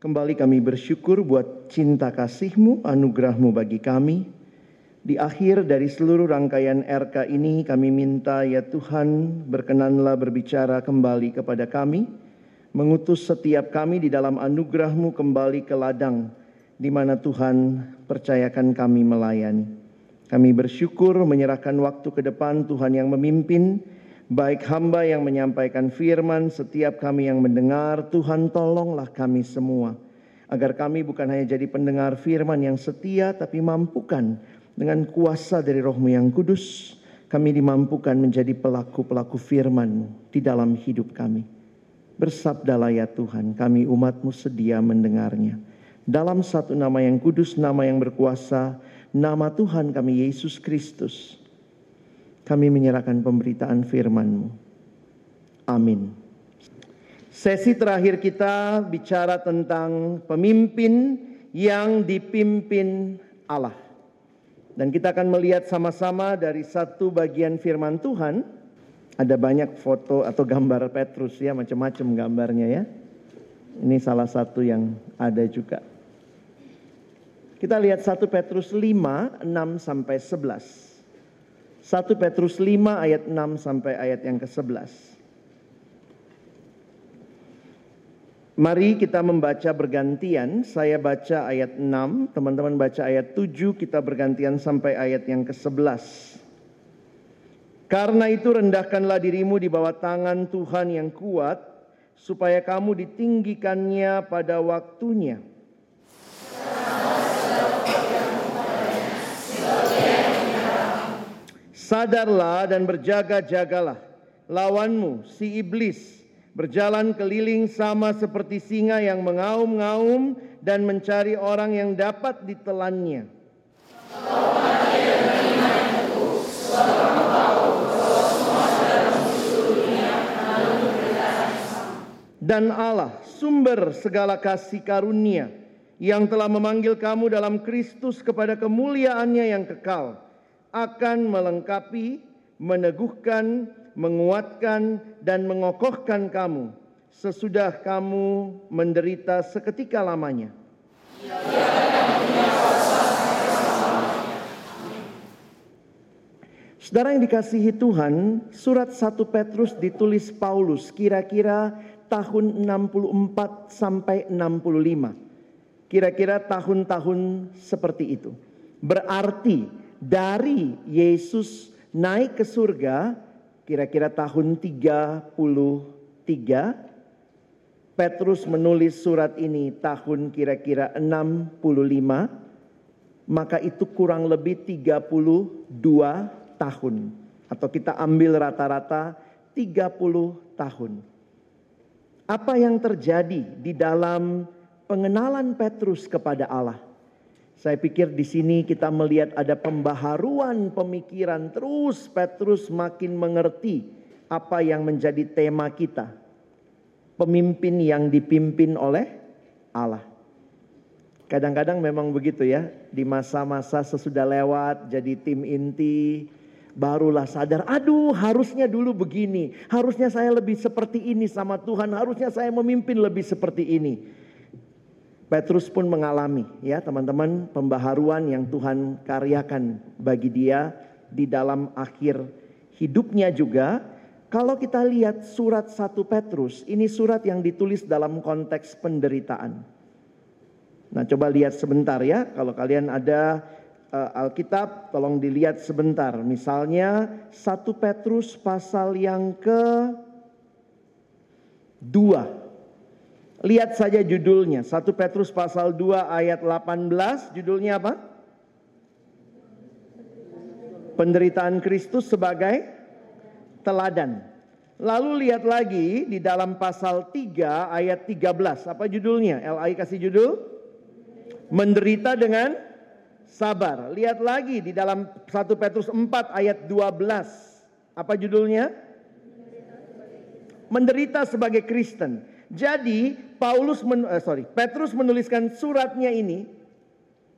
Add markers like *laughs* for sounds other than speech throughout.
Kembali kami bersyukur buat cinta kasih-Mu, anugerah-Mu bagi kami. Di akhir dari seluruh rangkaian RK ini kami minta ya Tuhan berkenanlah berbicara kembali kepada kami. Mengutus setiap kami di dalam anugerah-Mu kembali ke ladang di mana Tuhan percayakan kami melayani. Kami bersyukur menyerahkan waktu ke depan Tuhan yang memimpin, baik hamba yang menyampaikan firman, setiap kami yang mendengar, Tuhan tolonglah kami semua. Agar kami bukan hanya jadi pendengar firman yang setia, tapi mampukan dengan kuasa dari rohmu yang kudus, kami dimampukan menjadi pelaku-pelaku firman di dalam hidup kami. Bersabdalah ya Tuhan, kami umatmu sedia mendengarnya. Dalam satu nama yang kudus, nama yang berkuasa, nama Tuhan kami Yesus Kristus, kami menyerahkan pemberitaan firman-Mu. Amin. Sesi terakhir kita bicara tentang pemimpin yang dipimpin Allah. Dan kita akan melihat sama-sama dari satu bagian firman Tuhan. Ada banyak foto atau gambar Petrus ya, macam-macam gambarnya ya. Ini salah satu yang ada juga. Kita lihat 1 Petrus 5, 6 sampai 11. 1 Petrus 5 ayat 6 sampai ayat yang ke-11. Mari kita membaca bergantian. Saya baca ayat 6, teman-teman baca ayat 7, kita bergantian sampai ayat yang ke-11. Karena itu rendahkanlah dirimu di bawah tangan Tuhan yang kuat, supaya kamu ditinggikannya pada waktunya Sadarlah dan berjaga-jagalah. Lawanmu, si iblis, berjalan keliling sama seperti singa yang mengaum-ngaum dan mencari orang yang dapat ditelannya. Dan Allah, sumber segala kasih karunia, yang telah memanggil kamu dalam Kristus kepada kemuliaannya yang kekal, akan melengkapi, meneguhkan, menguatkan, dan mengokohkan kamu sesudah kamu menderita seketika lamanya. Saudara yang dikasihi Tuhan, surat 1 Petrus ditulis Paulus kira-kira tahun 64 sampai 65. Kira-kira tahun-tahun seperti itu. Berarti dari Yesus naik ke surga kira-kira tahun 33 Petrus menulis surat ini tahun kira-kira 65 maka itu kurang lebih 32 tahun atau kita ambil rata-rata 30 tahun. Apa yang terjadi di dalam pengenalan Petrus kepada Allah? Saya pikir di sini kita melihat ada pembaharuan pemikiran terus Petrus makin mengerti apa yang menjadi tema kita. Pemimpin yang dipimpin oleh Allah. Kadang-kadang memang begitu ya, di masa-masa sesudah lewat jadi tim inti, barulah sadar, aduh harusnya dulu begini, harusnya saya lebih seperti ini sama Tuhan, harusnya saya memimpin lebih seperti ini. Petrus pun mengalami ya teman-teman pembaharuan yang Tuhan karyakan bagi dia di dalam akhir hidupnya juga. Kalau kita lihat surat 1 Petrus, ini surat yang ditulis dalam konteks penderitaan. Nah, coba lihat sebentar ya. Kalau kalian ada uh, Alkitab, tolong dilihat sebentar. Misalnya 1 Petrus pasal yang ke 2 Lihat saja judulnya. 1 Petrus pasal 2 ayat 18 judulnya apa? Penderitaan Kristus sebagai teladan. Lalu lihat lagi di dalam pasal 3 ayat 13. Apa judulnya? LAI kasih judul? Menderita dengan sabar. Lihat lagi di dalam 1 Petrus 4 ayat 12. Apa judulnya? Menderita sebagai Kristen. Jadi Paulus men, uh, sorry Petrus menuliskan suratnya ini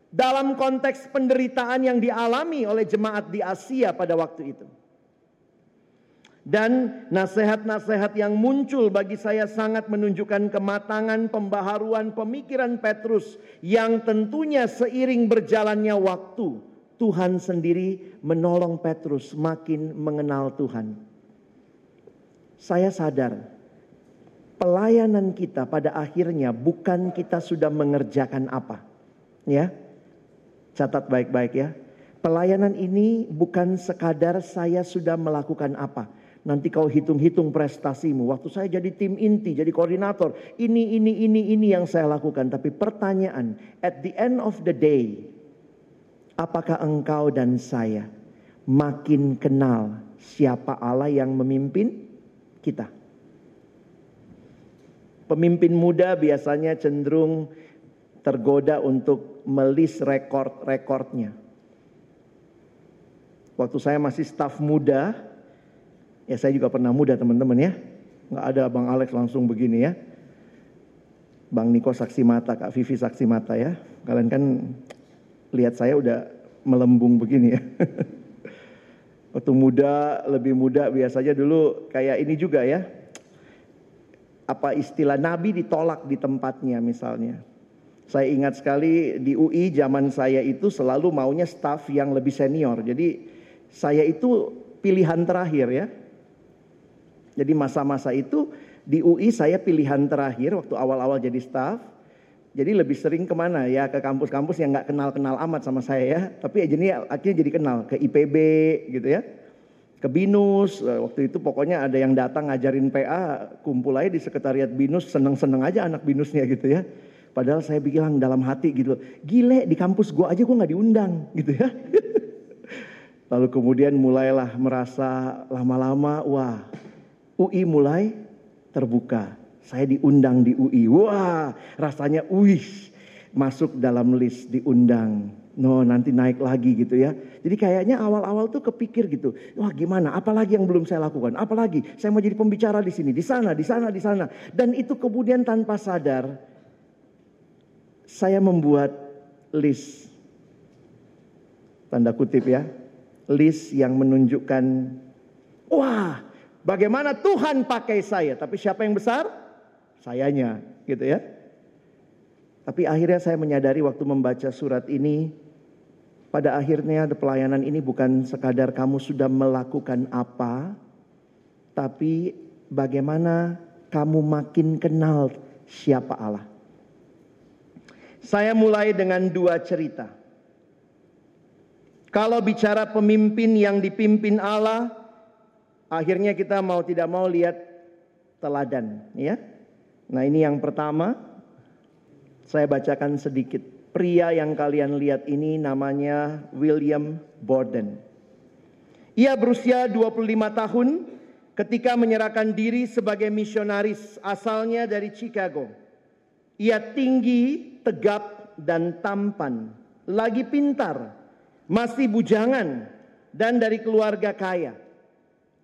dalam konteks penderitaan yang dialami oleh jemaat di Asia pada waktu itu. Dan nasihat-nasihat yang muncul bagi saya sangat menunjukkan kematangan pembaharuan pemikiran Petrus yang tentunya seiring berjalannya waktu Tuhan sendiri menolong Petrus makin mengenal Tuhan. Saya sadar pelayanan kita pada akhirnya bukan kita sudah mengerjakan apa. Ya. Catat baik-baik ya. Pelayanan ini bukan sekadar saya sudah melakukan apa Nanti kau hitung-hitung prestasimu. Waktu saya jadi tim inti, jadi koordinator. Ini, ini, ini, ini yang saya lakukan. Tapi pertanyaan, at the end of the day, apakah engkau dan saya makin kenal siapa Allah yang memimpin kita? Pemimpin muda biasanya cenderung tergoda untuk melis rekor-rekornya. Waktu saya masih staf muda, Ya saya juga pernah muda teman-teman ya. Nggak ada Bang Alex langsung begini ya. Bang Niko saksi mata, Kak Vivi saksi mata ya. Kalian kan lihat saya udah melembung begini ya. *laughs* Waktu muda, lebih muda biasanya dulu kayak ini juga ya. Apa istilah Nabi ditolak di tempatnya misalnya. Saya ingat sekali di UI zaman saya itu selalu maunya staff yang lebih senior. Jadi saya itu pilihan terakhir ya. Jadi masa-masa itu di UI saya pilihan terakhir waktu awal-awal jadi staff. Jadi lebih sering ke mana ya ke kampus-kampus yang nggak kenal-kenal amat sama saya ya. Tapi jadi akhirnya jadi kenal ke IPB gitu ya. Ke BINUS, eh, waktu itu pokoknya ada yang datang ngajarin PA, kumpul aja di sekretariat BINUS, seneng-seneng aja anak BINUSnya gitu ya. Padahal saya bilang dalam hati gitu, gile di kampus gua aja gua nggak diundang *laughs* gitu ya. Lalu kemudian mulailah merasa lama-lama, wah UI mulai terbuka. Saya diundang di UI. Wah, rasanya wih, masuk dalam list diundang. No, nanti naik lagi gitu ya. Jadi kayaknya awal-awal tuh kepikir gitu. Wah, gimana? Apalagi yang belum saya lakukan? Apalagi saya mau jadi pembicara di sini, di sana, di sana, di sana. Dan itu kemudian tanpa sadar saya membuat list tanda kutip ya. List yang menunjukkan wah, Bagaimana Tuhan pakai saya, tapi siapa yang besar? Sayanya, gitu ya. Tapi akhirnya saya menyadari waktu membaca surat ini, pada akhirnya pelayanan ini bukan sekadar kamu sudah melakukan apa, tapi bagaimana kamu makin kenal siapa Allah. Saya mulai dengan dua cerita. Kalau bicara pemimpin yang dipimpin Allah, akhirnya kita mau tidak mau lihat teladan ya. Nah, ini yang pertama saya bacakan sedikit. Pria yang kalian lihat ini namanya William Borden. Ia berusia 25 tahun ketika menyerahkan diri sebagai misionaris asalnya dari Chicago. Ia tinggi, tegap, dan tampan. Lagi pintar, masih bujangan, dan dari keluarga kaya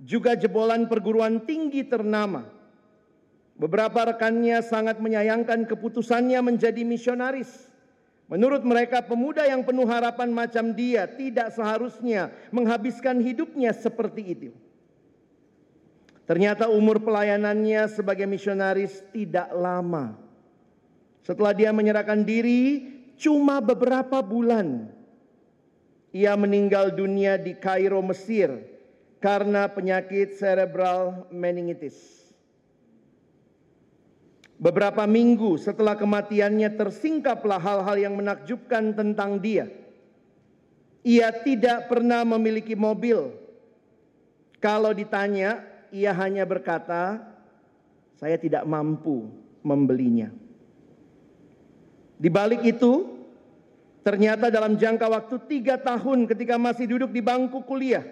juga jebolan perguruan tinggi ternama. Beberapa rekannya sangat menyayangkan keputusannya menjadi misionaris. Menurut mereka pemuda yang penuh harapan macam dia tidak seharusnya menghabiskan hidupnya seperti itu. Ternyata umur pelayanannya sebagai misionaris tidak lama. Setelah dia menyerahkan diri cuma beberapa bulan. Ia meninggal dunia di Kairo, Mesir karena penyakit cerebral meningitis. Beberapa minggu setelah kematiannya tersingkaplah hal-hal yang menakjubkan tentang dia. Ia tidak pernah memiliki mobil. Kalau ditanya, ia hanya berkata, "Saya tidak mampu membelinya." Di balik itu, ternyata dalam jangka waktu tiga tahun ketika masih duduk di bangku kuliah,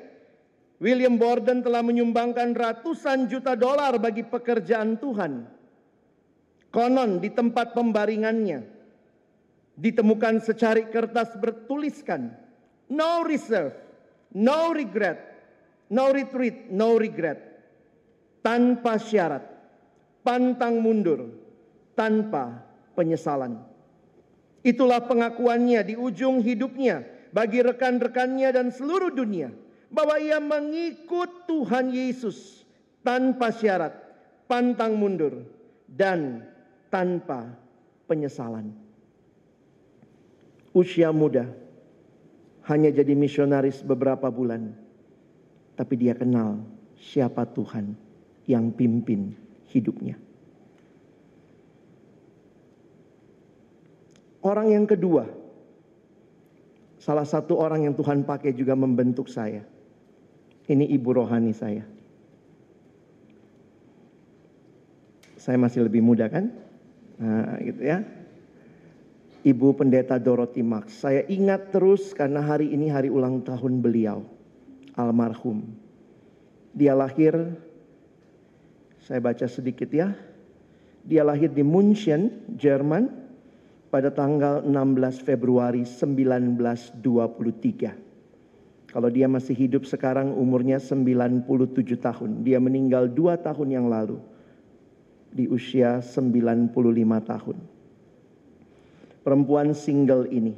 William Borden telah menyumbangkan ratusan juta dolar bagi pekerjaan Tuhan. Konon di tempat pembaringannya ditemukan secari kertas bertuliskan no reserve, no regret, no retreat, no regret. Tanpa syarat, pantang mundur, tanpa penyesalan. Itulah pengakuannya di ujung hidupnya bagi rekan-rekannya dan seluruh dunia bahwa ia mengikut Tuhan Yesus tanpa syarat, pantang mundur, dan tanpa penyesalan. Usia muda, hanya jadi misionaris beberapa bulan, tapi dia kenal siapa Tuhan yang pimpin hidupnya. Orang yang kedua, salah satu orang yang Tuhan pakai juga membentuk saya. Ini ibu rohani saya. Saya masih lebih muda kan? Nah, gitu ya. Ibu Pendeta Dorothy Max. Saya ingat terus karena hari ini hari ulang tahun beliau, almarhum. Dia lahir, saya baca sedikit ya. Dia lahir di München, Jerman pada tanggal 16 Februari 1923. Kalau dia masih hidup sekarang umurnya 97 tahun. Dia meninggal dua tahun yang lalu di usia 95 tahun perempuan single ini.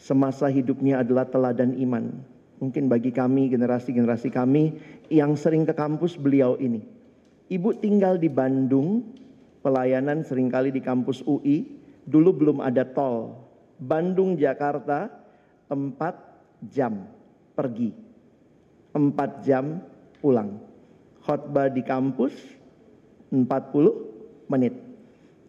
Semasa hidupnya adalah teladan iman. Mungkin bagi kami, generasi-generasi kami yang sering ke kampus beliau ini. Ibu tinggal di Bandung, pelayanan sering kali di kampus UI. Dulu belum ada tol. Bandung, Jakarta, 4 jam pergi. 4 jam pulang. Khotbah di kampus 40 menit.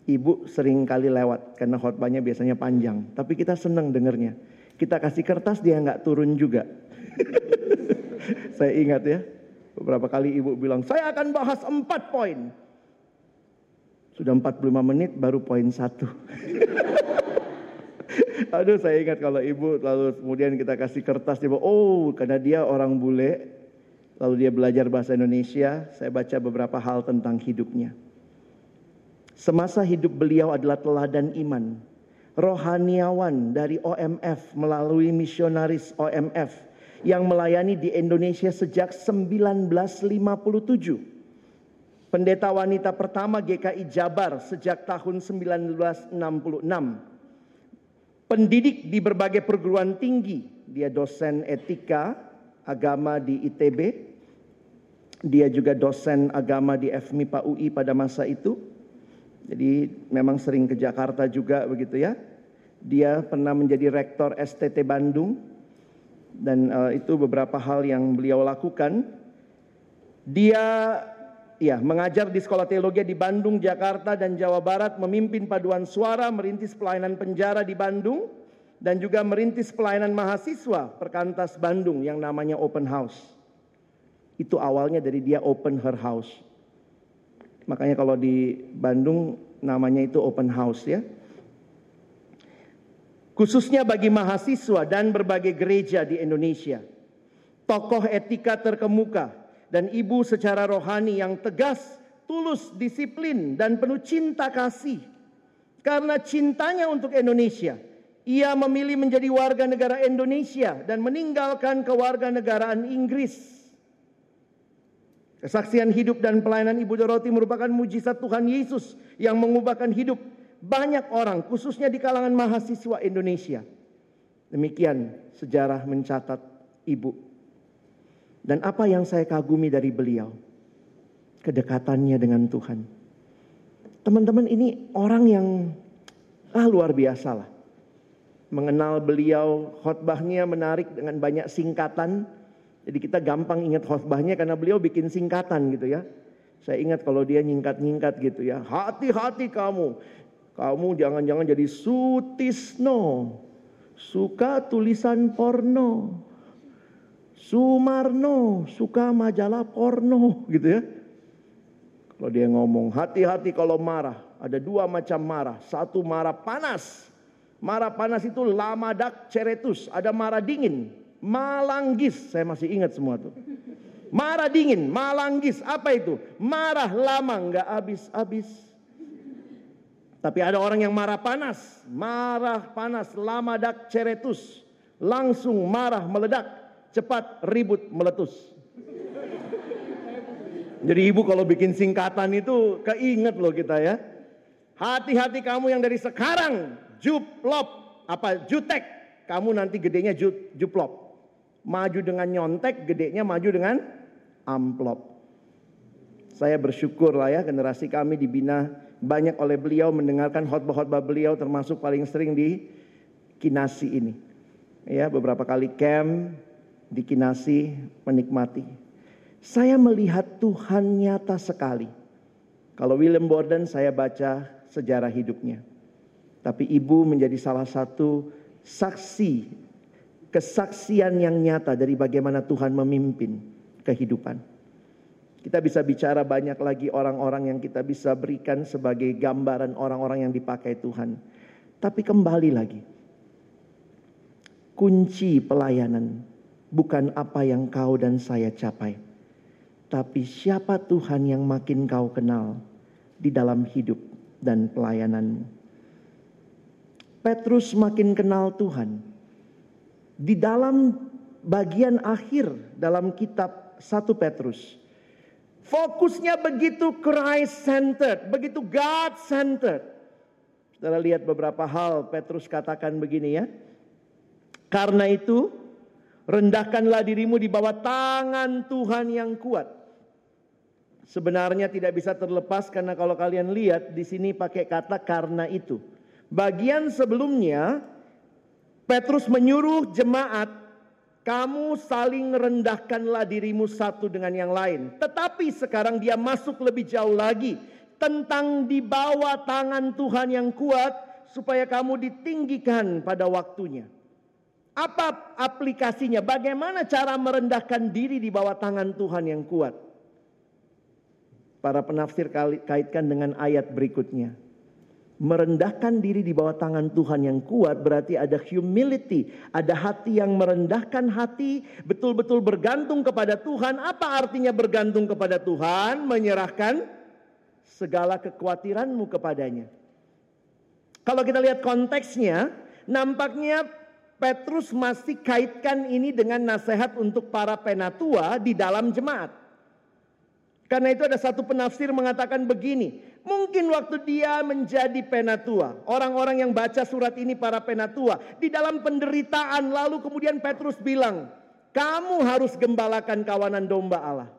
Ibu sering kali lewat karena khotbahnya biasanya panjang. Tapi kita senang dengernya. Kita kasih kertas dia nggak turun juga. *laughs* saya ingat ya. Beberapa kali ibu bilang, saya akan bahas empat poin. Sudah 45 menit baru poin satu. *laughs* Aduh saya ingat kalau ibu lalu kemudian kita kasih kertas dia oh karena dia orang bule lalu dia belajar bahasa Indonesia saya baca beberapa hal tentang hidupnya. Semasa hidup beliau adalah teladan iman. Rohaniawan dari OMF melalui misionaris OMF yang melayani di Indonesia sejak 1957. Pendeta wanita pertama GKI Jabar sejak tahun 1966. Pendidik di berbagai perguruan tinggi. Dia dosen etika agama di ITB. Dia juga dosen agama di FMIPA UI pada masa itu jadi memang sering ke Jakarta juga begitu ya. Dia pernah menjadi rektor STT Bandung dan uh, itu beberapa hal yang beliau lakukan. Dia ya mengajar di sekolah teologi di Bandung, Jakarta dan Jawa Barat, memimpin paduan suara, merintis pelayanan penjara di Bandung dan juga merintis pelayanan mahasiswa Perkantas Bandung yang namanya Open House. Itu awalnya dari dia open her house. Makanya kalau di Bandung namanya itu open house ya. Khususnya bagi mahasiswa dan berbagai gereja di Indonesia. Tokoh etika terkemuka dan ibu secara rohani yang tegas, tulus, disiplin dan penuh cinta kasih. Karena cintanya untuk Indonesia, ia memilih menjadi warga negara Indonesia dan meninggalkan kewarganegaraan Inggris. Kesaksian hidup dan pelayanan Ibu Doroti merupakan mujizat Tuhan Yesus yang mengubahkan hidup banyak orang, khususnya di kalangan mahasiswa Indonesia. Demikian sejarah mencatat Ibu. Dan apa yang saya kagumi dari beliau? Kedekatannya dengan Tuhan. Teman-teman ini orang yang ah, luar biasa lah. Mengenal beliau, khotbahnya menarik dengan banyak singkatan jadi kita gampang ingat khotbahnya karena beliau bikin singkatan gitu ya. Saya ingat kalau dia nyingkat-nyingkat gitu ya. Hati-hati kamu. Kamu jangan-jangan jadi Sutisno. Suka tulisan porno. Sumarno suka majalah porno gitu ya. Kalau dia ngomong hati-hati kalau marah. Ada dua macam marah. Satu marah panas. Marah panas itu lamadak ceretus. Ada marah dingin. Malanggis, saya masih ingat semua tuh. Marah dingin, malanggis, apa itu? Marah lama, nggak habis-habis. Tapi ada orang yang marah panas, marah panas, lama dak ceretus. Langsung marah meledak, cepat ribut meletus. Jadi ibu kalau bikin singkatan itu keinget loh kita ya. Hati-hati kamu yang dari sekarang juplop apa jutek, kamu nanti gedenya juplop. Maju dengan nyontek, gedenya maju dengan amplop. Saya bersyukur lah ya generasi kami dibina banyak oleh beliau mendengarkan khotbah-khotbah beliau termasuk paling sering di Kinasi ini. Ya, beberapa kali camp di Kinasi menikmati. Saya melihat Tuhan nyata sekali. Kalau William Borden saya baca sejarah hidupnya. Tapi ibu menjadi salah satu saksi, kesaksian yang nyata dari bagaimana Tuhan memimpin kehidupan. Kita bisa bicara banyak lagi orang-orang yang kita bisa berikan sebagai gambaran orang-orang yang dipakai Tuhan. Tapi kembali lagi, kunci pelayanan bukan apa yang kau dan saya capai, tapi siapa Tuhan yang makin kau kenal di dalam hidup dan pelayananmu. Petrus makin kenal Tuhan. Di dalam bagian akhir dalam kitab 1 Petrus. Fokusnya begitu Christ centered, begitu God centered. Saudara lihat beberapa hal Petrus katakan begini ya. Karena itu rendahkanlah dirimu di bawah tangan Tuhan yang kuat. Sebenarnya tidak bisa terlepas karena kalau kalian lihat di sini pakai kata karena itu. Bagian sebelumnya Petrus menyuruh jemaat kamu saling rendahkanlah dirimu satu dengan yang lain. Tetapi sekarang dia masuk lebih jauh lagi tentang di bawah tangan Tuhan yang kuat supaya kamu ditinggikan pada waktunya. Apa aplikasinya? Bagaimana cara merendahkan diri di bawah tangan Tuhan yang kuat? Para penafsir kaitkan dengan ayat berikutnya merendahkan diri di bawah tangan Tuhan yang kuat berarti ada humility, ada hati yang merendahkan hati, betul-betul bergantung kepada Tuhan. Apa artinya bergantung kepada Tuhan? Menyerahkan segala kekhawatiranmu kepadanya. Kalau kita lihat konteksnya, nampaknya Petrus masih kaitkan ini dengan nasihat untuk para penatua di dalam jemaat. Karena itu ada satu penafsir mengatakan begini, Mungkin waktu dia menjadi penatua, orang-orang yang baca surat ini para penatua, di dalam penderitaan lalu kemudian Petrus bilang, kamu harus gembalakan kawanan domba Allah.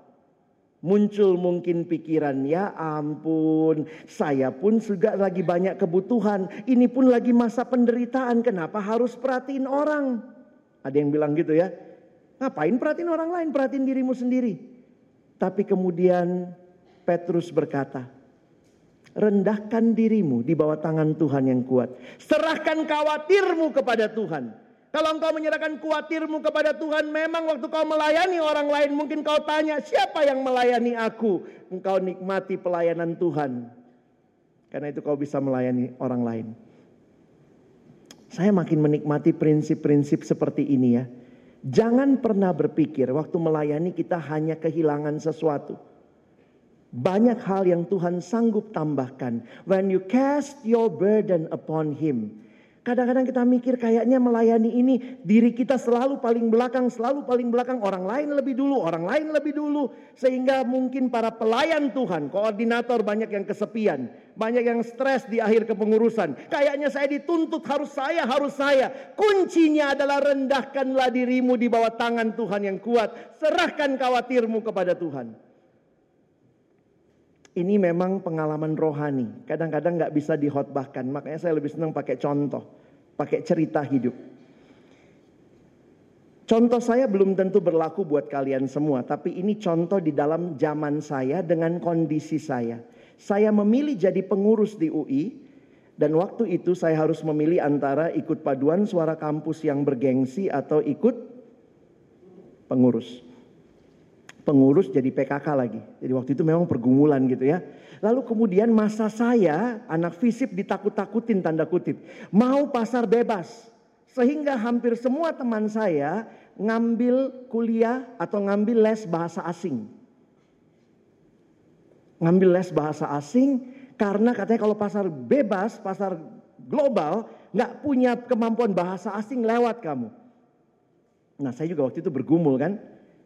Muncul mungkin pikiran, ya ampun, saya pun juga lagi banyak kebutuhan. Ini pun lagi masa penderitaan, kenapa harus perhatiin orang? Ada yang bilang gitu ya, ngapain perhatiin orang lain, perhatiin dirimu sendiri. Tapi kemudian Petrus berkata, rendahkan dirimu di bawah tangan Tuhan yang kuat. Serahkan khawatirmu kepada Tuhan. Kalau engkau menyerahkan khawatirmu kepada Tuhan, memang waktu kau melayani orang lain, mungkin kau tanya, siapa yang melayani aku? Engkau nikmati pelayanan Tuhan. Karena itu kau bisa melayani orang lain. Saya makin menikmati prinsip-prinsip seperti ini ya. Jangan pernah berpikir waktu melayani kita hanya kehilangan sesuatu. Banyak hal yang Tuhan sanggup tambahkan. When you cast your burden upon him. Kadang-kadang kita mikir kayaknya melayani ini diri kita selalu paling belakang, selalu paling belakang. Orang lain lebih dulu, orang lain lebih dulu. Sehingga mungkin para pelayan Tuhan, koordinator banyak yang kesepian. Banyak yang stres di akhir kepengurusan. Kayaknya saya dituntut harus saya, harus saya. Kuncinya adalah rendahkanlah dirimu di bawah tangan Tuhan yang kuat. Serahkan khawatirmu kepada Tuhan ini memang pengalaman rohani. Kadang-kadang nggak bisa dihotbahkan. Makanya saya lebih senang pakai contoh, pakai cerita hidup. Contoh saya belum tentu berlaku buat kalian semua, tapi ini contoh di dalam zaman saya dengan kondisi saya. Saya memilih jadi pengurus di UI, dan waktu itu saya harus memilih antara ikut paduan suara kampus yang bergengsi atau ikut pengurus pengurus jadi PKK lagi. Jadi waktu itu memang pergumulan gitu ya. Lalu kemudian masa saya anak fisip ditakut-takutin tanda kutip. Mau pasar bebas. Sehingga hampir semua teman saya ngambil kuliah atau ngambil les bahasa asing. Ngambil les bahasa asing karena katanya kalau pasar bebas, pasar global nggak punya kemampuan bahasa asing lewat kamu. Nah saya juga waktu itu bergumul kan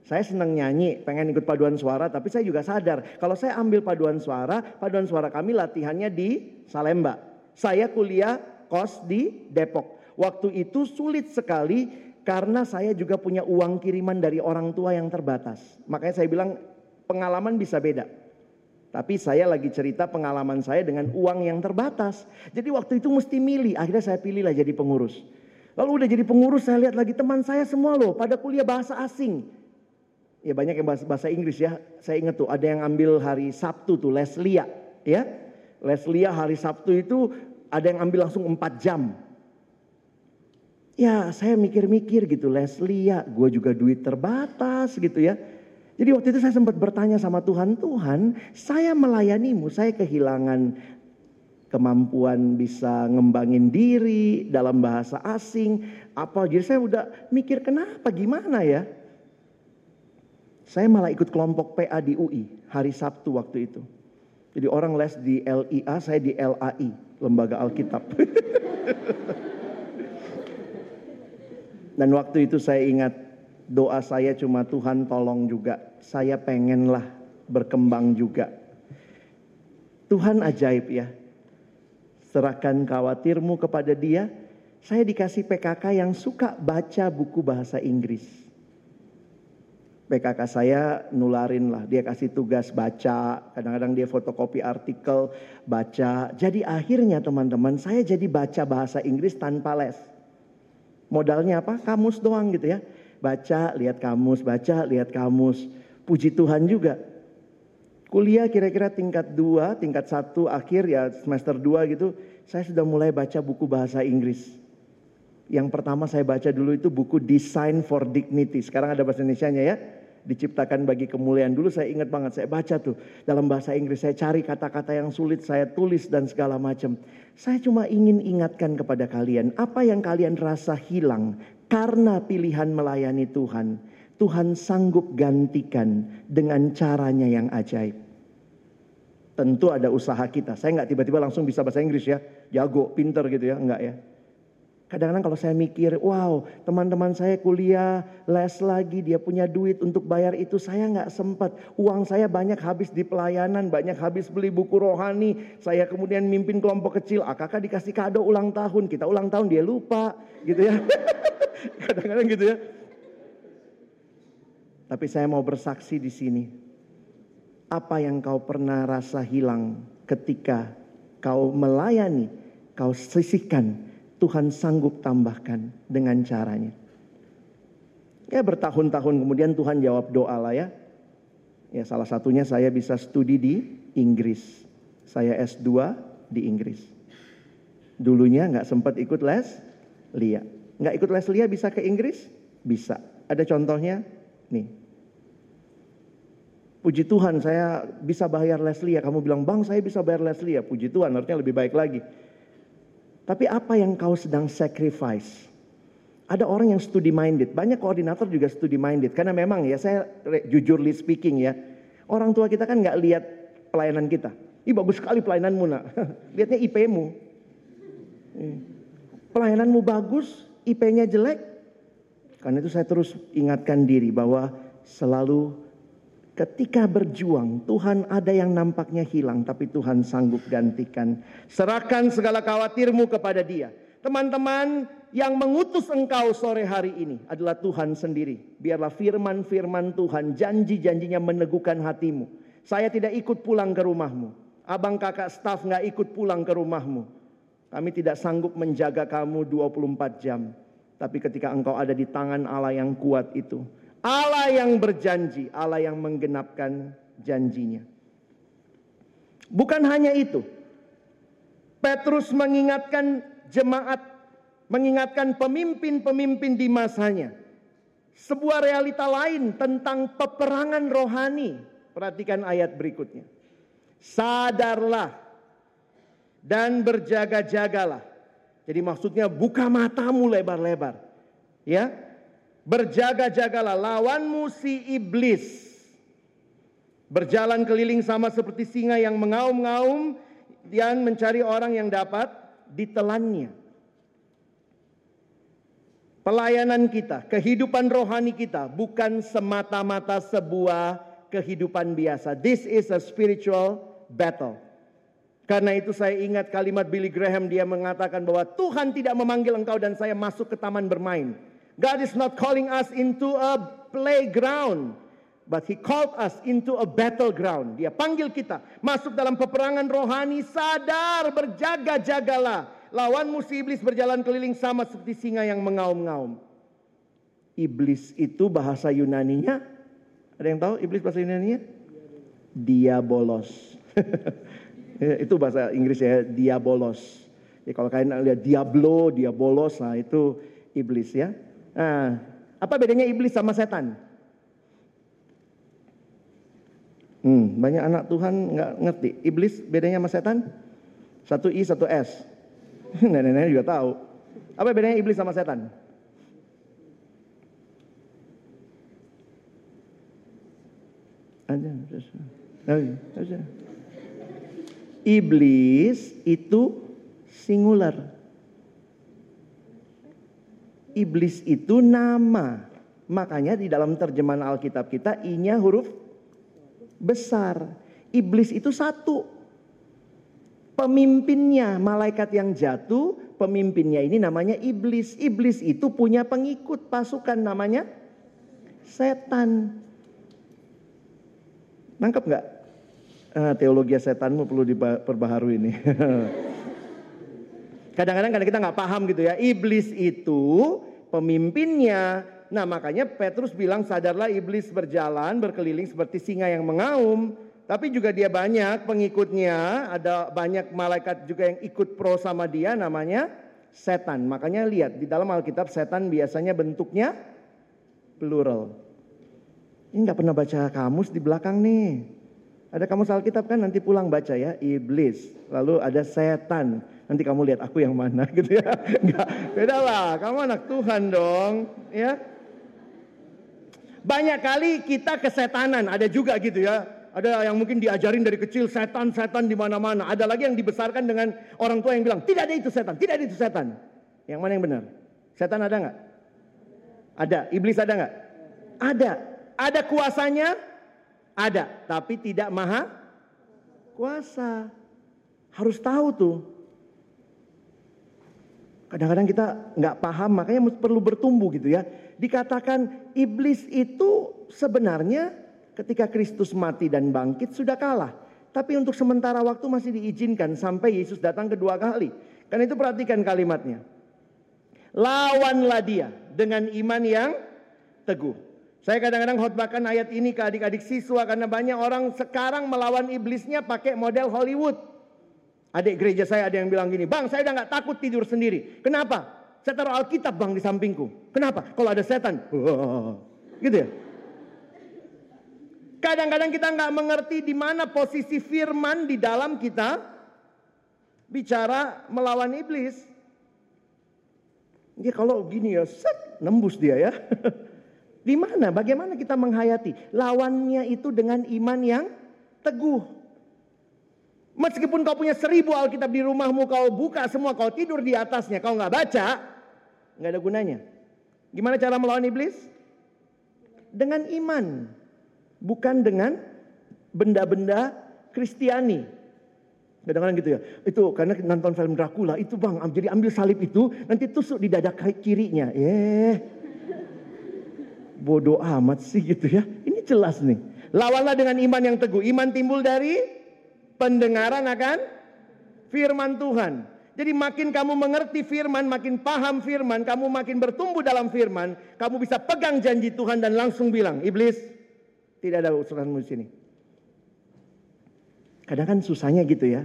saya senang nyanyi, pengen ikut paduan suara, tapi saya juga sadar kalau saya ambil paduan suara, paduan suara kami latihannya di Salemba. Saya kuliah kos di Depok. Waktu itu sulit sekali karena saya juga punya uang kiriman dari orang tua yang terbatas. Makanya saya bilang pengalaman bisa beda. Tapi saya lagi cerita pengalaman saya dengan uang yang terbatas. Jadi waktu itu mesti milih. Akhirnya saya pilihlah jadi pengurus. Lalu udah jadi pengurus saya lihat lagi teman saya semua loh pada kuliah bahasa asing. Ya banyak yang bahasa, bahasa Inggris ya. Saya ingat tuh ada yang ambil hari Sabtu tuh Leslia ya. Leslia hari Sabtu itu ada yang ambil langsung 4 jam. Ya saya mikir-mikir gitu Leslia, gue juga duit terbatas gitu ya. Jadi waktu itu saya sempat bertanya sama Tuhan, Tuhan saya melayanimu, saya kehilangan kemampuan bisa ngembangin diri dalam bahasa asing. Apa jadi saya udah mikir kenapa gimana ya. Saya malah ikut kelompok PA di UI hari Sabtu waktu itu. Jadi orang les di LIA, saya di LAI, Lembaga Alkitab. *laughs* Dan waktu itu saya ingat doa saya cuma Tuhan tolong juga. Saya pengenlah berkembang juga. Tuhan ajaib ya. Serahkan khawatirmu kepada dia. Saya dikasih PKK yang suka baca buku bahasa Inggris. PKK saya nularin lah, dia kasih tugas baca, kadang-kadang dia fotokopi artikel, baca. Jadi akhirnya teman-teman saya jadi baca bahasa Inggris tanpa les. Modalnya apa? Kamus doang gitu ya baca, lihat kamus, baca, lihat kamus. Puji Tuhan juga. Kuliah kira-kira tingkat 2, tingkat 1 akhir ya semester 2 gitu, saya sudah mulai baca buku bahasa Inggris. Yang pertama saya baca dulu itu buku Design for Dignity. Sekarang ada bahasa Indonesia-nya ya. Diciptakan bagi kemuliaan. Dulu saya ingat banget, saya baca tuh dalam bahasa Inggris. Saya cari kata-kata yang sulit, saya tulis dan segala macam. Saya cuma ingin ingatkan kepada kalian, apa yang kalian rasa hilang karena pilihan melayani Tuhan, Tuhan sanggup gantikan dengan caranya yang ajaib. Tentu ada usaha kita. Saya nggak tiba-tiba langsung bisa bahasa Inggris ya, jago, pinter gitu ya, enggak ya. Kadang-kadang kalau saya mikir, wow teman-teman saya kuliah, les lagi, dia punya duit untuk bayar itu, saya nggak sempat. Uang saya banyak habis di pelayanan, banyak habis beli buku rohani. Saya kemudian mimpin kelompok kecil, ah kakak dikasih kado ulang tahun, kita ulang tahun dia lupa gitu ya. *laughs* Kadang-kadang gitu ya. Tapi saya mau bersaksi di sini. Apa yang kau pernah rasa hilang ketika kau melayani, kau sisihkan, Tuhan sanggup tambahkan dengan caranya. Ya bertahun-tahun kemudian Tuhan jawab doa lah ya. Ya salah satunya saya bisa studi di Inggris. Saya S2 di Inggris. Dulunya nggak sempat ikut les, lihat. Nggak ikut les Lia bisa ke Inggris? Bisa. Ada contohnya? Nih. Puji Tuhan saya bisa bayar les Lia. Kamu bilang, bang saya bisa bayar les Lia. Puji Tuhan artinya lebih baik lagi. Tapi apa yang kau sedang sacrifice? Ada orang yang studi minded. Banyak koordinator juga studi minded. Karena memang ya saya jujurly speaking ya. Orang tua kita kan nggak lihat pelayanan kita. Ih bagus sekali pelayananmu nak. *laughs* Lihatnya IP-mu. Pelayananmu bagus, IP-nya jelek. Karena itu saya terus ingatkan diri bahwa selalu ketika berjuang Tuhan ada yang nampaknya hilang tapi Tuhan sanggup gantikan. Serahkan segala khawatirmu kepada dia. Teman-teman yang mengutus engkau sore hari ini adalah Tuhan sendiri. Biarlah firman-firman Tuhan, janji-janjinya meneguhkan hatimu. Saya tidak ikut pulang ke rumahmu. Abang kakak staf nggak ikut pulang ke rumahmu. Kami tidak sanggup menjaga kamu 24 jam. Tapi ketika engkau ada di tangan Allah yang kuat itu, Allah yang berjanji, Allah yang menggenapkan janjinya. Bukan hanya itu. Petrus mengingatkan jemaat, mengingatkan pemimpin-pemimpin di masanya. Sebuah realita lain tentang peperangan rohani. Perhatikan ayat berikutnya. Sadarlah dan berjaga-jagalah jadi maksudnya buka matamu lebar-lebar. Ya. Berjaga-jagalah lawanmu si iblis. Berjalan keliling sama seperti singa yang mengaum-ngaum dan mencari orang yang dapat ditelannya. Pelayanan kita, kehidupan rohani kita bukan semata-mata sebuah kehidupan biasa. This is a spiritual battle. Karena itu saya ingat kalimat Billy Graham dia mengatakan bahwa Tuhan tidak memanggil engkau dan saya masuk ke taman bermain. God is not calling us into a playground. But he called us into a battleground. Dia panggil kita masuk dalam peperangan rohani, sadar, berjaga-jagalah. Lawan musuh iblis berjalan keliling sama seperti singa yang mengaum-ngaum. Iblis itu bahasa Yunaninya, ada yang tahu iblis bahasa Yunaninya? Diabolos. *laughs* itu bahasa Inggris ya, diabolos. Ya, kalau kalian lihat diablo, diabolos, nah itu iblis ya. Nah, apa bedanya iblis sama setan? Hmm, banyak anak Tuhan nggak ngerti. Iblis bedanya sama setan? Satu I, satu S. *laughs* Nenek-nenek juga tahu. Apa bedanya iblis sama setan? Ada, ada. Iblis itu singular. Iblis itu nama. Makanya di dalam terjemahan Alkitab kita I-nya huruf besar. Iblis itu satu. Pemimpinnya malaikat yang jatuh, pemimpinnya ini namanya iblis. Iblis itu punya pengikut pasukan namanya setan. Nangkep nggak? Ah, teologi setanmu perlu diperbaharui ini. *laughs* Kadang-kadang karena kita nggak paham gitu ya. Iblis itu pemimpinnya Nah makanya Petrus bilang sadarlah iblis berjalan berkeliling seperti singa yang mengaum. Tapi juga dia banyak pengikutnya, ada banyak malaikat juga yang ikut pro sama dia namanya setan. Makanya lihat di dalam Alkitab setan biasanya bentuknya plural. Ini nggak pernah baca kamus di belakang nih. Ada kamus Alkitab kan nanti pulang baca ya, iblis. Lalu ada setan. Nanti kamu lihat aku yang mana *laughs* gitu ya. Enggak, beda lah. Kamu anak Tuhan dong, ya. Banyak kali kita kesetanan, ada juga gitu ya. Ada yang mungkin diajarin dari kecil setan-setan di mana-mana. Ada lagi yang dibesarkan dengan orang tua yang bilang tidak ada itu setan, tidak ada itu setan. Yang mana yang benar? Setan ada nggak? Ada. Iblis ada nggak? Ada. Ada kuasanya? Ada. Tapi tidak maha kuasa. Harus tahu tuh. Kadang-kadang kita nggak paham, makanya perlu bertumbuh gitu ya dikatakan iblis itu sebenarnya ketika Kristus mati dan bangkit sudah kalah. Tapi untuk sementara waktu masih diizinkan sampai Yesus datang kedua kali. Karena itu perhatikan kalimatnya. Lawanlah dia dengan iman yang teguh. Saya kadang-kadang khotbahkan ayat ini ke adik-adik siswa karena banyak orang sekarang melawan iblisnya pakai model Hollywood. Adik gereja saya ada yang bilang gini, bang saya udah gak takut tidur sendiri. Kenapa? Saya taruh Alkitab bang di sampingku. Kenapa? Kalau ada setan. *laughs* gitu ya. Kadang-kadang kita nggak mengerti di mana posisi firman di dalam kita bicara melawan iblis. Ya kalau gini ya, set, nembus dia ya. *laughs* di mana? Bagaimana kita menghayati? Lawannya itu dengan iman yang teguh. Meskipun kau punya seribu Alkitab di rumahmu, kau buka semua, kau tidur di atasnya, kau nggak baca, nggak ada gunanya. Gimana cara melawan iblis? Dengan iman, bukan dengan benda-benda Kristiani. Kadang-kadang gitu ya. Itu karena nonton film Dracula itu bang, jadi ambil salib itu nanti tusuk di dada kirinya. Eh, bodoh amat sih gitu ya. Ini jelas nih. Lawanlah dengan iman yang teguh. Iman timbul dari pendengaran akan firman Tuhan. Jadi makin kamu mengerti firman, makin paham firman, kamu makin bertumbuh dalam firman, kamu bisa pegang janji Tuhan dan langsung bilang, iblis, tidak ada usulanmu di sini. Kadang kan susahnya gitu ya.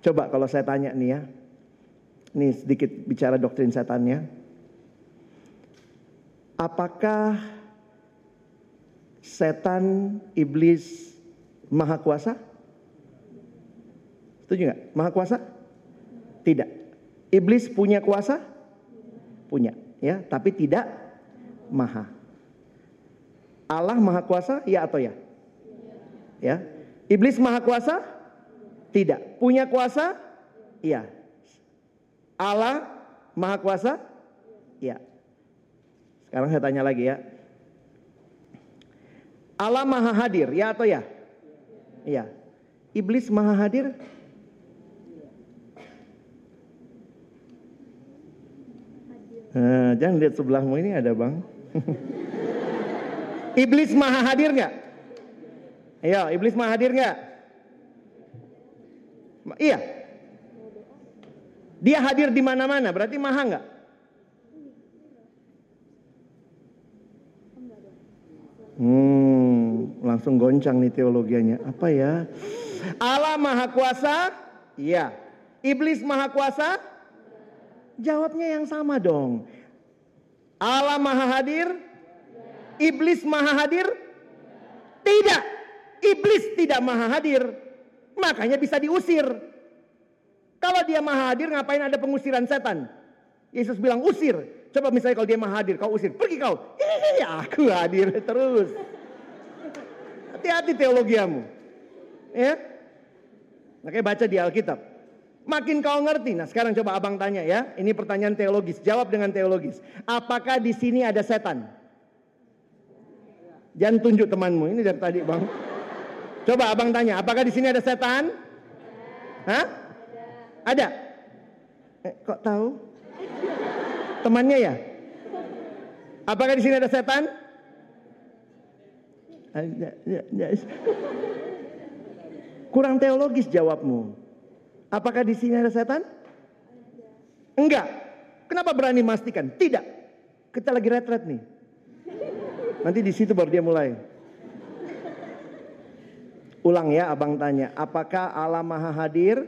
Coba kalau saya tanya nih ya, ini sedikit bicara doktrin setannya. Apakah setan, iblis, maha kuasa? Setuju nggak? Maha kuasa? Tidak. Iblis punya kuasa? Punya, ya, tapi tidak maha. Allah maha kuasa, ya atau ya? Ya. Iblis maha kuasa? Tidak. Punya kuasa? Iya. Allah maha kuasa? Iya. Sekarang saya tanya lagi ya. Allah maha hadir, ya atau ya? Iya. Iblis maha hadir? Nah, jangan lihat sebelahmu ini ada bang. *laughs* Iblis maha hadir nggak? Iya, iblis maha hadir nggak? Iya. Dia hadir di mana-mana, berarti maha nggak? Hmm, langsung goncang nih teologianya. Apa ya? Allah Maha Kuasa? Iya. Iblis Maha Kuasa? Jawabnya yang sama dong. Allah Maha Hadir? Iblis Maha Hadir? Tidak. Iblis tidak Maha Hadir. Makanya bisa diusir. Kalau dia Maha Hadir ngapain ada pengusiran setan? Yesus bilang usir. Coba misalnya kalau dia Maha Hadir, kau usir. Pergi kau. Iya, aku hadir terus. Hati-hati teologiamu. Ya. Makanya baca di Alkitab. Makin kau ngerti. Nah sekarang coba abang tanya ya. Ini pertanyaan teologis. Jawab dengan teologis. Apakah di sini ada setan? Jangan tunjuk temanmu. Ini dari tadi bang. Coba abang tanya. Apakah di sini ada setan? Hah? Ada. Eh, kok tahu? Temannya ya? Apakah di sini ada setan? Ada. Kurang teologis jawabmu. Apakah di sini ada setan? Enggak. Kenapa berani memastikan? Tidak. Kita lagi retret nih. Nanti di situ baru dia mulai. Ulang ya, abang tanya. Apakah Allah Maha Hadir?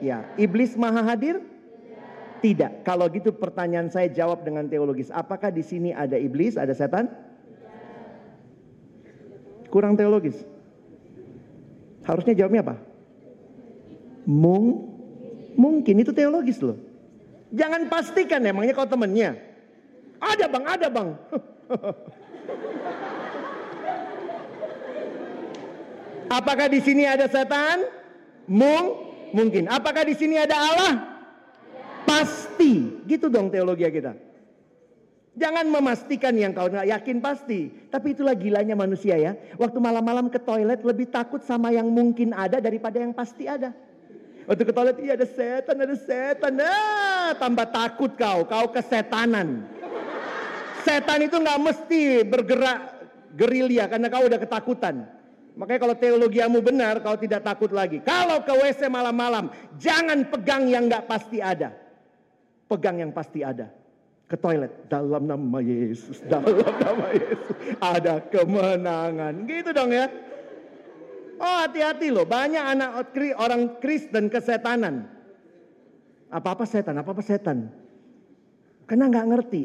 Ya. Iblis Maha Hadir? Tidak. Kalau gitu pertanyaan saya jawab dengan teologis. Apakah di sini ada iblis, ada setan? Kurang teologis. Harusnya jawabnya apa? Mung, mungkin itu teologis loh. Jangan pastikan emangnya kau temennya. Ada bang, ada bang. *laughs* Apakah di sini ada setan? Mung, mungkin. Apakah di sini ada Allah? Pasti. Gitu dong teologi kita. Jangan memastikan yang kau nggak yakin pasti. Tapi itulah gilanya manusia ya. Waktu malam-malam ke toilet lebih takut sama yang mungkin ada daripada yang pasti ada. Waktu ke toilet, iya ada setan, ada setan. Nah, tambah takut kau, kau kesetanan. Setan itu nggak mesti bergerak gerilya karena kau udah ketakutan. Makanya kalau teologiamu benar, kau tidak takut lagi. Kalau ke WC malam-malam, jangan pegang yang nggak pasti ada. Pegang yang pasti ada ke toilet dalam nama Yesus, dalam nama Yesus ada kemenangan. Gitu dong ya. Oh hati-hati loh, banyak anak orang Kristen kesetanan. Apa-apa setan, apa-apa setan. Karena nggak ngerti.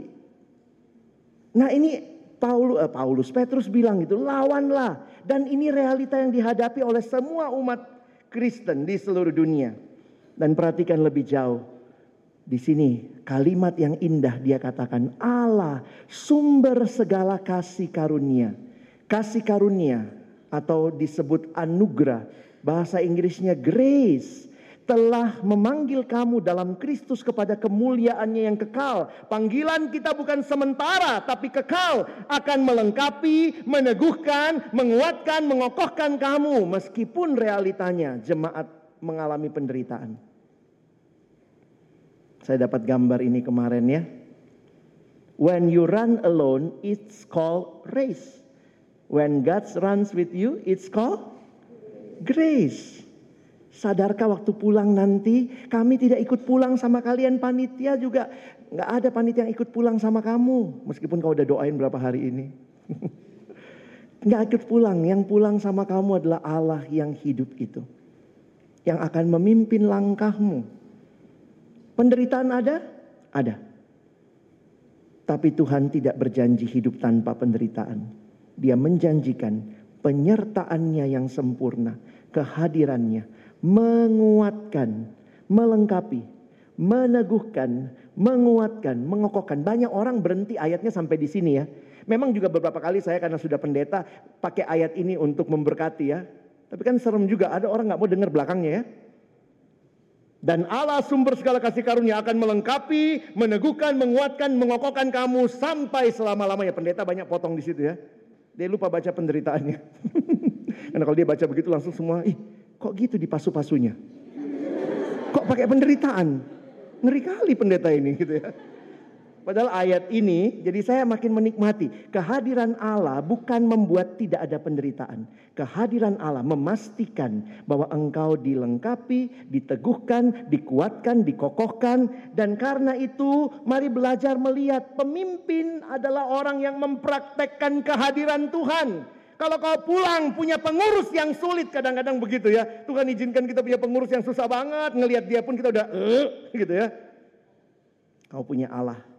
Nah ini Paulus, eh, Paulus, Petrus bilang gitu, lawanlah. Dan ini realita yang dihadapi oleh semua umat Kristen di seluruh dunia. Dan perhatikan lebih jauh di sini kalimat yang indah dia katakan Allah sumber segala kasih karunia. Kasih karunia atau disebut anugerah. Bahasa Inggrisnya grace telah memanggil kamu dalam Kristus kepada kemuliaannya yang kekal. Panggilan kita bukan sementara tapi kekal akan melengkapi, meneguhkan, menguatkan, mengokohkan kamu meskipun realitanya jemaat mengalami penderitaan. Saya dapat gambar ini kemarin ya. When you run alone, it's called race. When God runs with you, it's called grace. Sadarkah waktu pulang nanti kami tidak ikut pulang sama kalian panitia juga nggak ada panitia yang ikut pulang sama kamu meskipun kau udah doain berapa hari ini *laughs* nggak ikut pulang yang pulang sama kamu adalah Allah yang hidup itu yang akan memimpin langkahmu Penderitaan ada? Ada. Tapi Tuhan tidak berjanji hidup tanpa penderitaan. Dia menjanjikan penyertaannya yang sempurna, kehadirannya, menguatkan, melengkapi, meneguhkan, menguatkan, mengokohkan. Banyak orang berhenti ayatnya sampai di sini ya. Memang juga beberapa kali saya karena sudah pendeta pakai ayat ini untuk memberkati ya. Tapi kan serem juga ada orang nggak mau dengar belakangnya ya. Dan Allah sumber segala kasih karunia akan melengkapi, meneguhkan, menguatkan, mengokohkan kamu sampai selama-lamanya. Pendeta banyak potong di situ ya. Dia lupa baca penderitaannya. *laughs* Karena kalau dia baca begitu langsung semua, ih kok gitu di pasu-pasunya. Kok pakai penderitaan? Ngeri kali pendeta ini gitu ya. Padahal ayat ini, jadi saya makin menikmati. Kehadiran Allah bukan membuat tidak ada penderitaan. Kehadiran Allah memastikan bahwa engkau dilengkapi, diteguhkan, dikuatkan, dikokohkan. Dan karena itu mari belajar melihat pemimpin adalah orang yang mempraktekkan kehadiran Tuhan. Kalau kau pulang punya pengurus yang sulit kadang-kadang begitu ya. Tuhan izinkan kita punya pengurus yang susah banget. Ngelihat dia pun kita udah eh, gitu ya. Kau punya Allah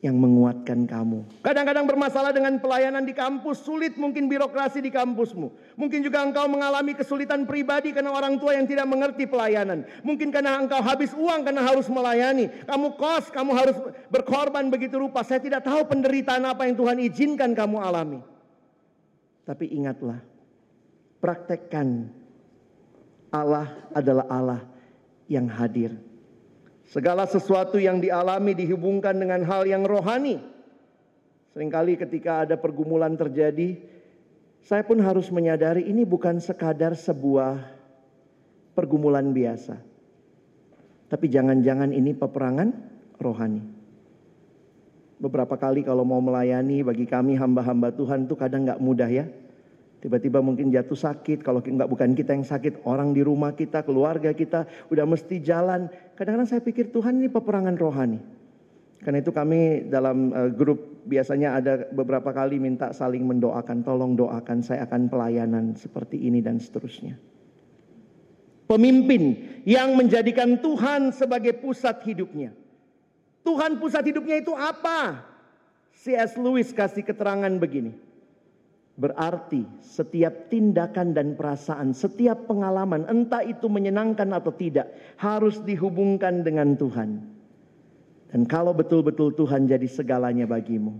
yang menguatkan kamu. Kadang-kadang bermasalah dengan pelayanan di kampus, sulit mungkin birokrasi di kampusmu. Mungkin juga engkau mengalami kesulitan pribadi karena orang tua yang tidak mengerti pelayanan. Mungkin karena engkau habis uang karena harus melayani. Kamu kos, kamu harus berkorban begitu rupa. Saya tidak tahu penderitaan apa yang Tuhan izinkan kamu alami. Tapi ingatlah, praktekkan Allah adalah Allah yang hadir Segala sesuatu yang dialami dihubungkan dengan hal yang rohani. Seringkali ketika ada pergumulan terjadi, saya pun harus menyadari ini bukan sekadar sebuah pergumulan biasa. Tapi jangan-jangan ini peperangan rohani. Beberapa kali kalau mau melayani bagi kami hamba-hamba Tuhan itu kadang nggak mudah ya. Tiba-tiba mungkin jatuh sakit, kalau enggak bukan kita yang sakit, orang di rumah kita, keluarga kita udah mesti jalan. Kadang-kadang saya pikir Tuhan ini peperangan rohani. Karena itu kami dalam uh, grup biasanya ada beberapa kali minta saling mendoakan, tolong doakan saya akan pelayanan seperti ini dan seterusnya. Pemimpin yang menjadikan Tuhan sebagai pusat hidupnya. Tuhan pusat hidupnya itu apa? C.S. Lewis kasih keterangan begini. Berarti setiap tindakan dan perasaan, setiap pengalaman, entah itu menyenangkan atau tidak, harus dihubungkan dengan Tuhan. Dan kalau betul-betul Tuhan jadi segalanya bagimu,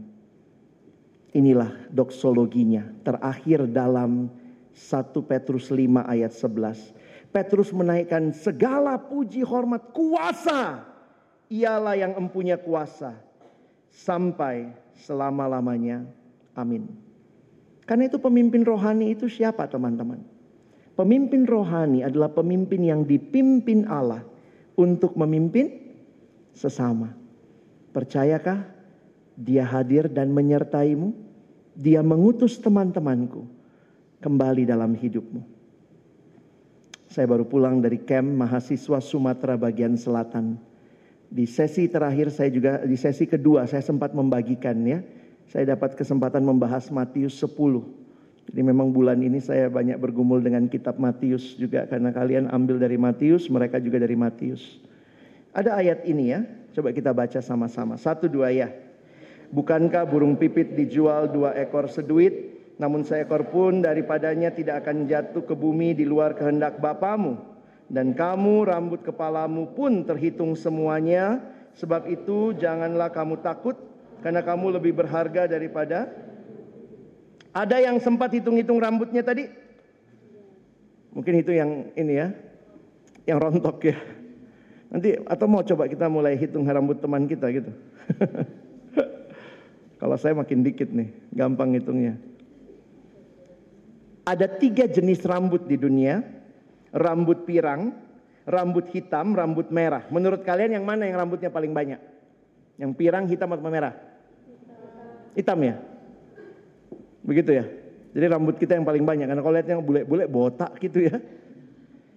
inilah doksologinya terakhir dalam 1 Petrus 5 ayat 11. Petrus menaikkan segala puji hormat kuasa. Ialah yang empunya kuasa sampai selama-lamanya. Amin. Karena itu pemimpin rohani itu siapa teman-teman? Pemimpin rohani adalah pemimpin yang dipimpin Allah untuk memimpin sesama. Percayakah dia hadir dan menyertaimu? Dia mengutus teman-temanku kembali dalam hidupmu. Saya baru pulang dari camp mahasiswa Sumatera bagian selatan. Di sesi terakhir saya juga di sesi kedua saya sempat membagikan ya saya dapat kesempatan membahas Matius 10. Jadi memang bulan ini saya banyak bergumul dengan kitab Matius juga karena kalian ambil dari Matius, mereka juga dari Matius. Ada ayat ini ya, coba kita baca sama-sama. Satu dua ya. Bukankah burung pipit dijual dua ekor seduit, namun seekor pun daripadanya tidak akan jatuh ke bumi di luar kehendak Bapamu. Dan kamu rambut kepalamu pun terhitung semuanya, sebab itu janganlah kamu takut karena kamu lebih berharga daripada ada yang sempat hitung-hitung rambutnya tadi? Mungkin itu yang ini ya, yang rontok ya. Nanti atau mau coba kita mulai hitung rambut teman kita gitu. *laughs* Kalau saya makin dikit nih, gampang hitungnya. Ada tiga jenis rambut di dunia. Rambut pirang, rambut hitam, rambut merah. Menurut kalian yang mana yang rambutnya paling banyak? Yang pirang, hitam atau merah? Hitam ya? Begitu ya? Jadi rambut kita yang paling banyak. Karena kalau lihat yang bule-bule botak gitu ya.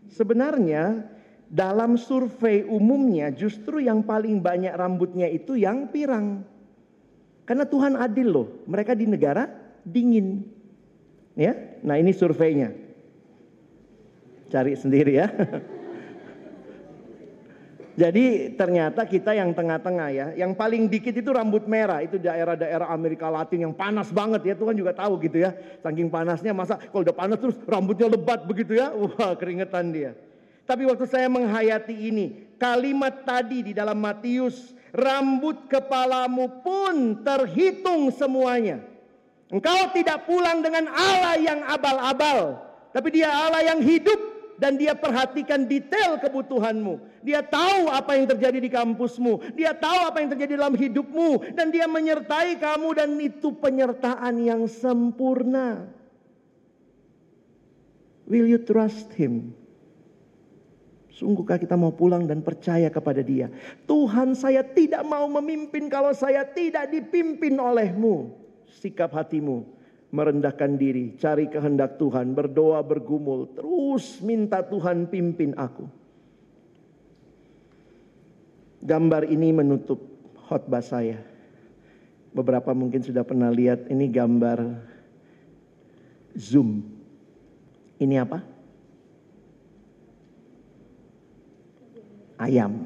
Sebenarnya dalam survei umumnya justru yang paling banyak rambutnya itu yang pirang. Karena Tuhan adil loh. Mereka di negara dingin. Ya, nah ini surveinya. Cari sendiri ya. *laughs* Jadi ternyata kita yang tengah-tengah ya, yang paling dikit itu rambut merah, itu daerah-daerah Amerika Latin yang panas banget ya, Tuhan juga tahu gitu ya. Saking panasnya masa kalau udah panas terus rambutnya lebat begitu ya, wah keringetan dia. Tapi waktu saya menghayati ini, kalimat tadi di dalam Matius, rambut kepalamu pun terhitung semuanya. Engkau tidak pulang dengan Allah yang abal-abal, tapi dia Allah yang hidup dan dia perhatikan detail kebutuhanmu. Dia tahu apa yang terjadi di kampusmu, dia tahu apa yang terjadi dalam hidupmu dan dia menyertai kamu dan itu penyertaan yang sempurna. Will you trust him? Sungguhkah kita mau pulang dan percaya kepada Dia? Tuhan, saya tidak mau memimpin kalau saya tidak dipimpin olehmu. Sikap hatimu merendahkan diri, cari kehendak Tuhan, berdoa, bergumul, terus minta Tuhan pimpin aku. Gambar ini menutup khotbah saya. Beberapa mungkin sudah pernah lihat ini gambar Zoom. Ini apa? Ayam.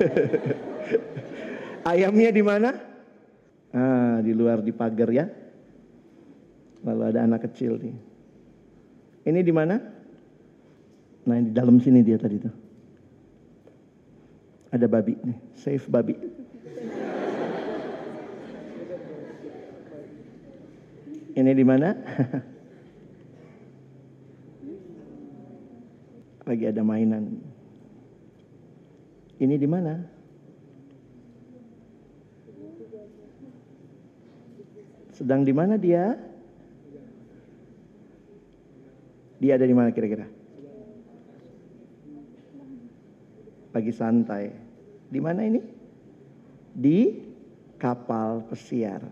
*laughs* Ayamnya di mana? Ah, di luar di pagar ya. Lalu ada anak kecil nih. Ini di mana? Nah, di dalam sini dia tadi tuh. Ada babi nih, save babi. Ini di mana? *laughs* Lagi ada mainan. Ini di mana? Sedang di mana dia? Dia ada di mana kira-kira? Lagi santai. Di mana ini? Di kapal pesiar.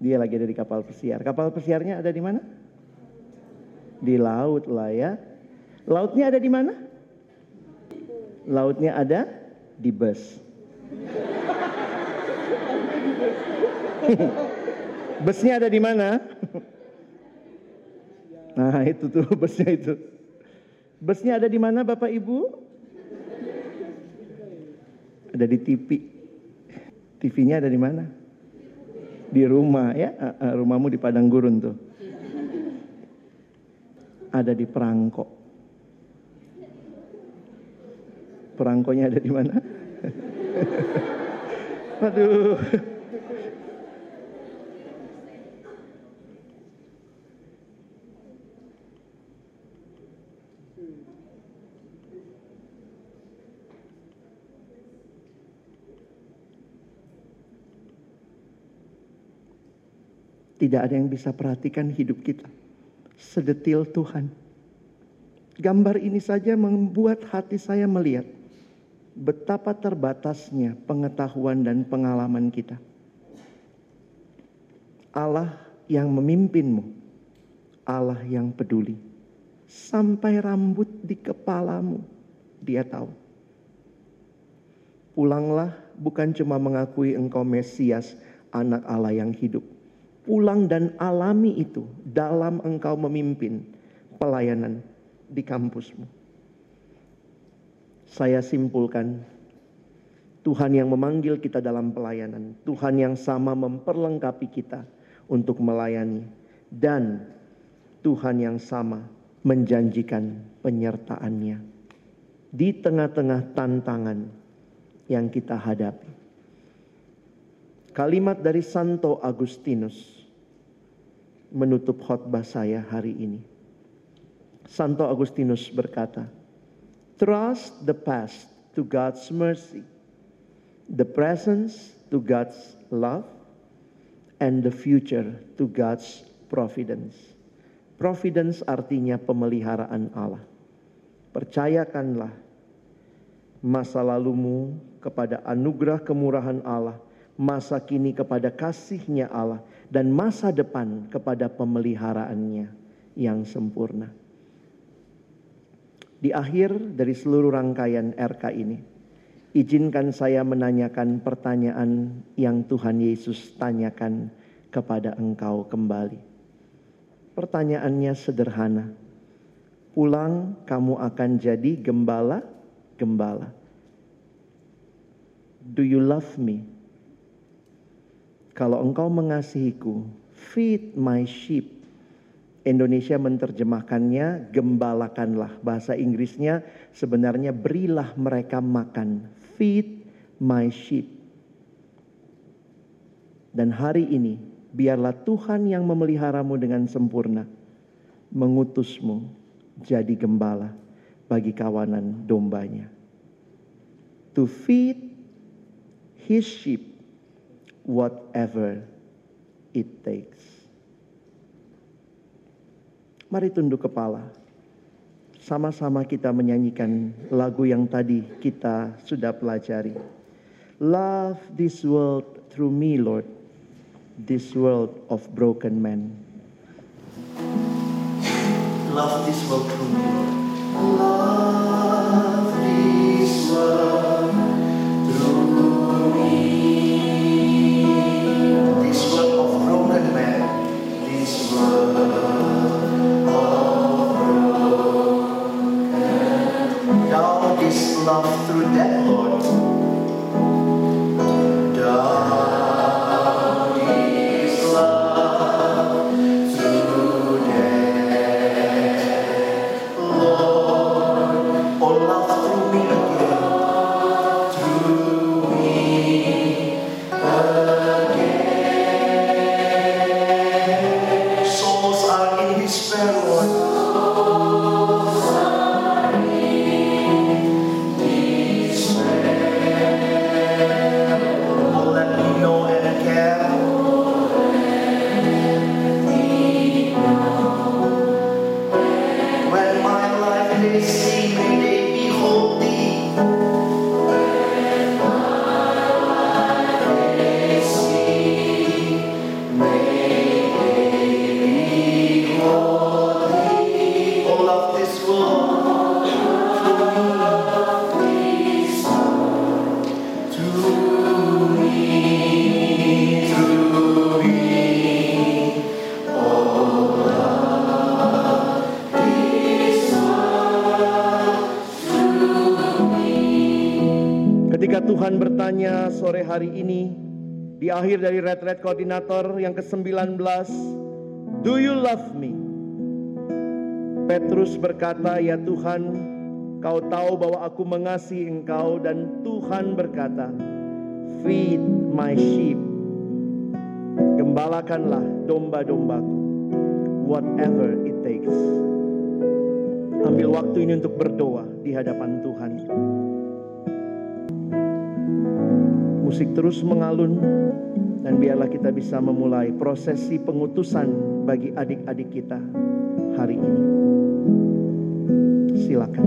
Dia lagi ada di kapal pesiar. Kapal pesiarnya ada di mana? Di laut lah ya. Lautnya ada di mana? Lautnya ada di bus. *laughs* Busnya ada di mana? *laughs* Nah itu tuh *laughs* busnya itu. Busnya ada di mana Bapak Ibu? Ada di TV. TV-nya ada di mana? Di rumah ya, rumahmu di padang gurun tuh. Ada di perangko. Perangkonya ada di mana? Aduh. Tidak ada yang bisa perhatikan hidup kita sedetil Tuhan. Gambar ini saja membuat hati saya melihat betapa terbatasnya pengetahuan dan pengalaman kita. Allah yang memimpinmu, Allah yang peduli. Sampai rambut di kepalamu, dia tahu. Pulanglah bukan cuma mengakui engkau Mesias, anak Allah yang hidup pulang dan alami itu dalam engkau memimpin pelayanan di kampusmu. Saya simpulkan, Tuhan yang memanggil kita dalam pelayanan, Tuhan yang sama memperlengkapi kita untuk melayani, dan Tuhan yang sama menjanjikan penyertaannya di tengah-tengah tantangan yang kita hadapi. Kalimat dari Santo Agustinus menutup khotbah saya hari ini. Santo Agustinus berkata, Trust the past to God's mercy, the presence to God's love, and the future to God's providence. Providence artinya pemeliharaan Allah. Percayakanlah masa lalumu kepada anugerah kemurahan Allah, masa kini kepada kasihnya Allah, dan masa depan kepada pemeliharaannya yang sempurna. Di akhir dari seluruh rangkaian RK ini, izinkan saya menanyakan pertanyaan yang Tuhan Yesus tanyakan kepada engkau kembali. Pertanyaannya sederhana. Pulang kamu akan jadi gembala-gembala. Do you love me? Kalau engkau mengasihiku, feed my sheep. Indonesia menerjemahkannya gembalakanlah. Bahasa Inggrisnya sebenarnya berilah mereka makan. Feed my sheep. Dan hari ini biarlah Tuhan yang memeliharamu dengan sempurna. Mengutusmu jadi gembala bagi kawanan dombanya. To feed his sheep whatever it takes. Mari tunduk kepala. sama-sama kita menyanyikan lagu yang tadi kita sudah pelajari. Love this world through me, Lord, this world of broken men. Love this world through me, Lord. Love di akhir dari retret koordinator yang ke-19, Do you love me? Petrus berkata, Ya Tuhan, kau tahu bahwa aku mengasihi engkau dan Tuhan berkata, Feed my sheep. Gembalakanlah domba-dombaku. Whatever it takes. Ambil waktu ini untuk berdoa di hadapan Tuhan. Musik terus mengalun dan biarlah kita bisa memulai prosesi pengutusan bagi adik-adik kita hari ini. Silakan.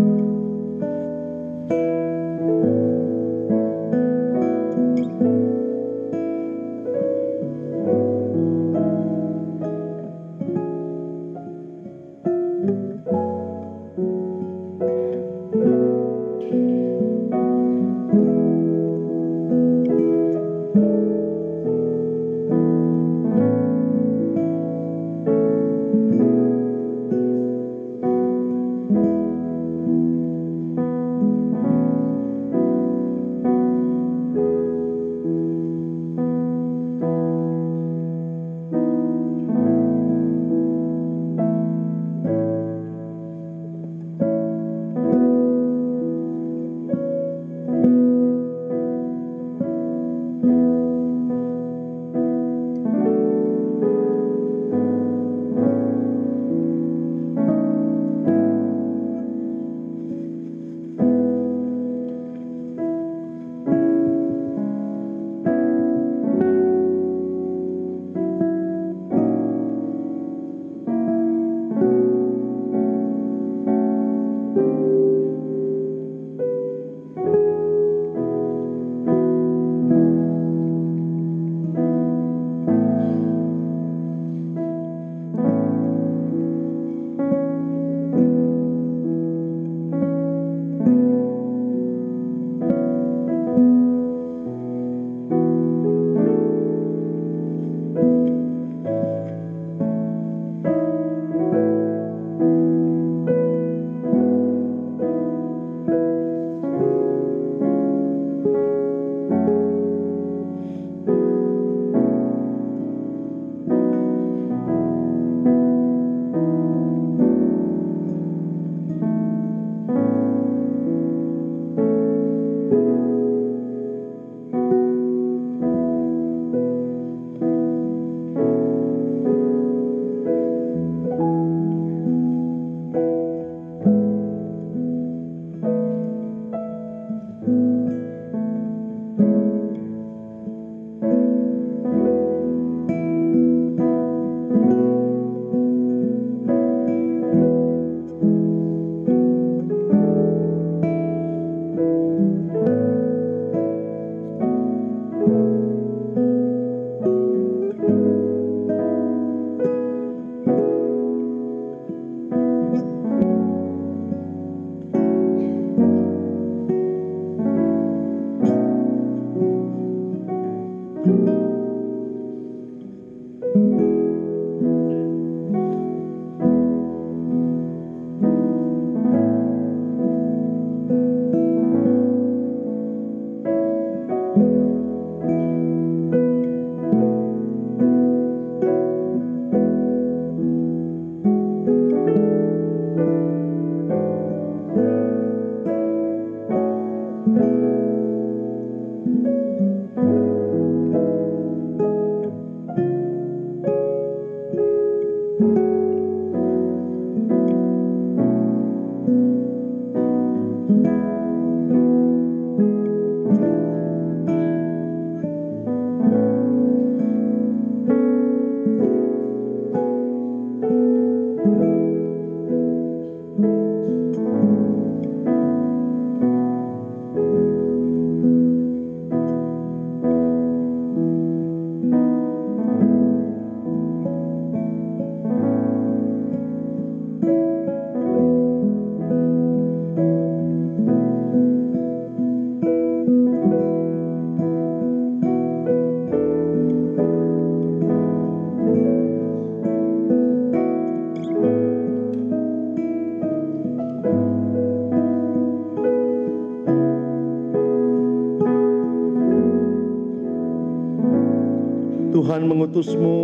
Tuhan mengutusmu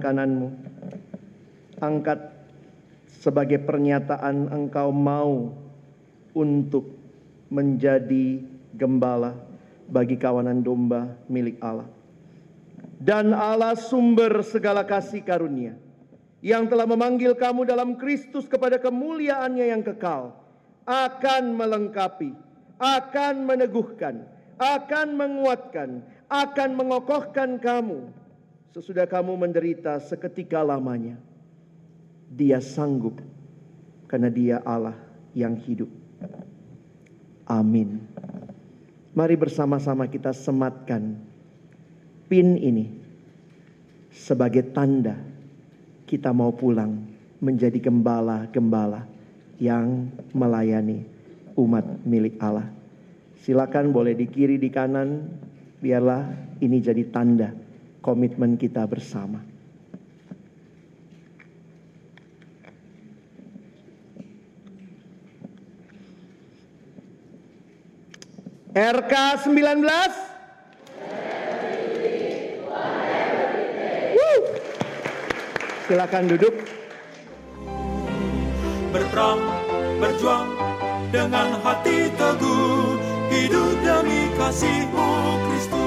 kananmu. Angkat sebagai pernyataan engkau mau untuk menjadi gembala bagi kawanan domba milik Allah. Dan Allah sumber segala kasih karunia yang telah memanggil kamu dalam Kristus kepada kemuliaannya yang kekal akan melengkapi, akan meneguhkan, akan menguatkan, akan mengokohkan kamu sesudah kamu menderita seketika lamanya. Dia sanggup karena dia Allah yang hidup. Amin. Mari bersama-sama kita sematkan pin ini sebagai tanda kita mau pulang menjadi gembala-gembala yang melayani umat milik Allah. Silakan boleh di kiri di kanan, biarlah ini jadi tanda komitmen kita bersama. RK 19 Wuh. Silakan duduk. berperang, berjuang dengan hati teguh, hidup demi kasih-Mu Kristus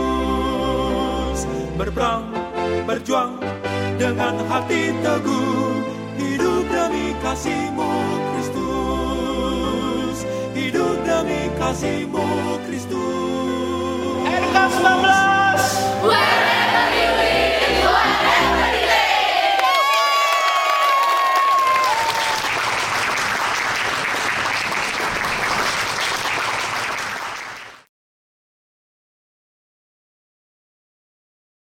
berperang, berjuang dengan hati teguh, hidup demi kasihmu Kristus, hidup demi kasihmu Kristus. RK 19. Wherever you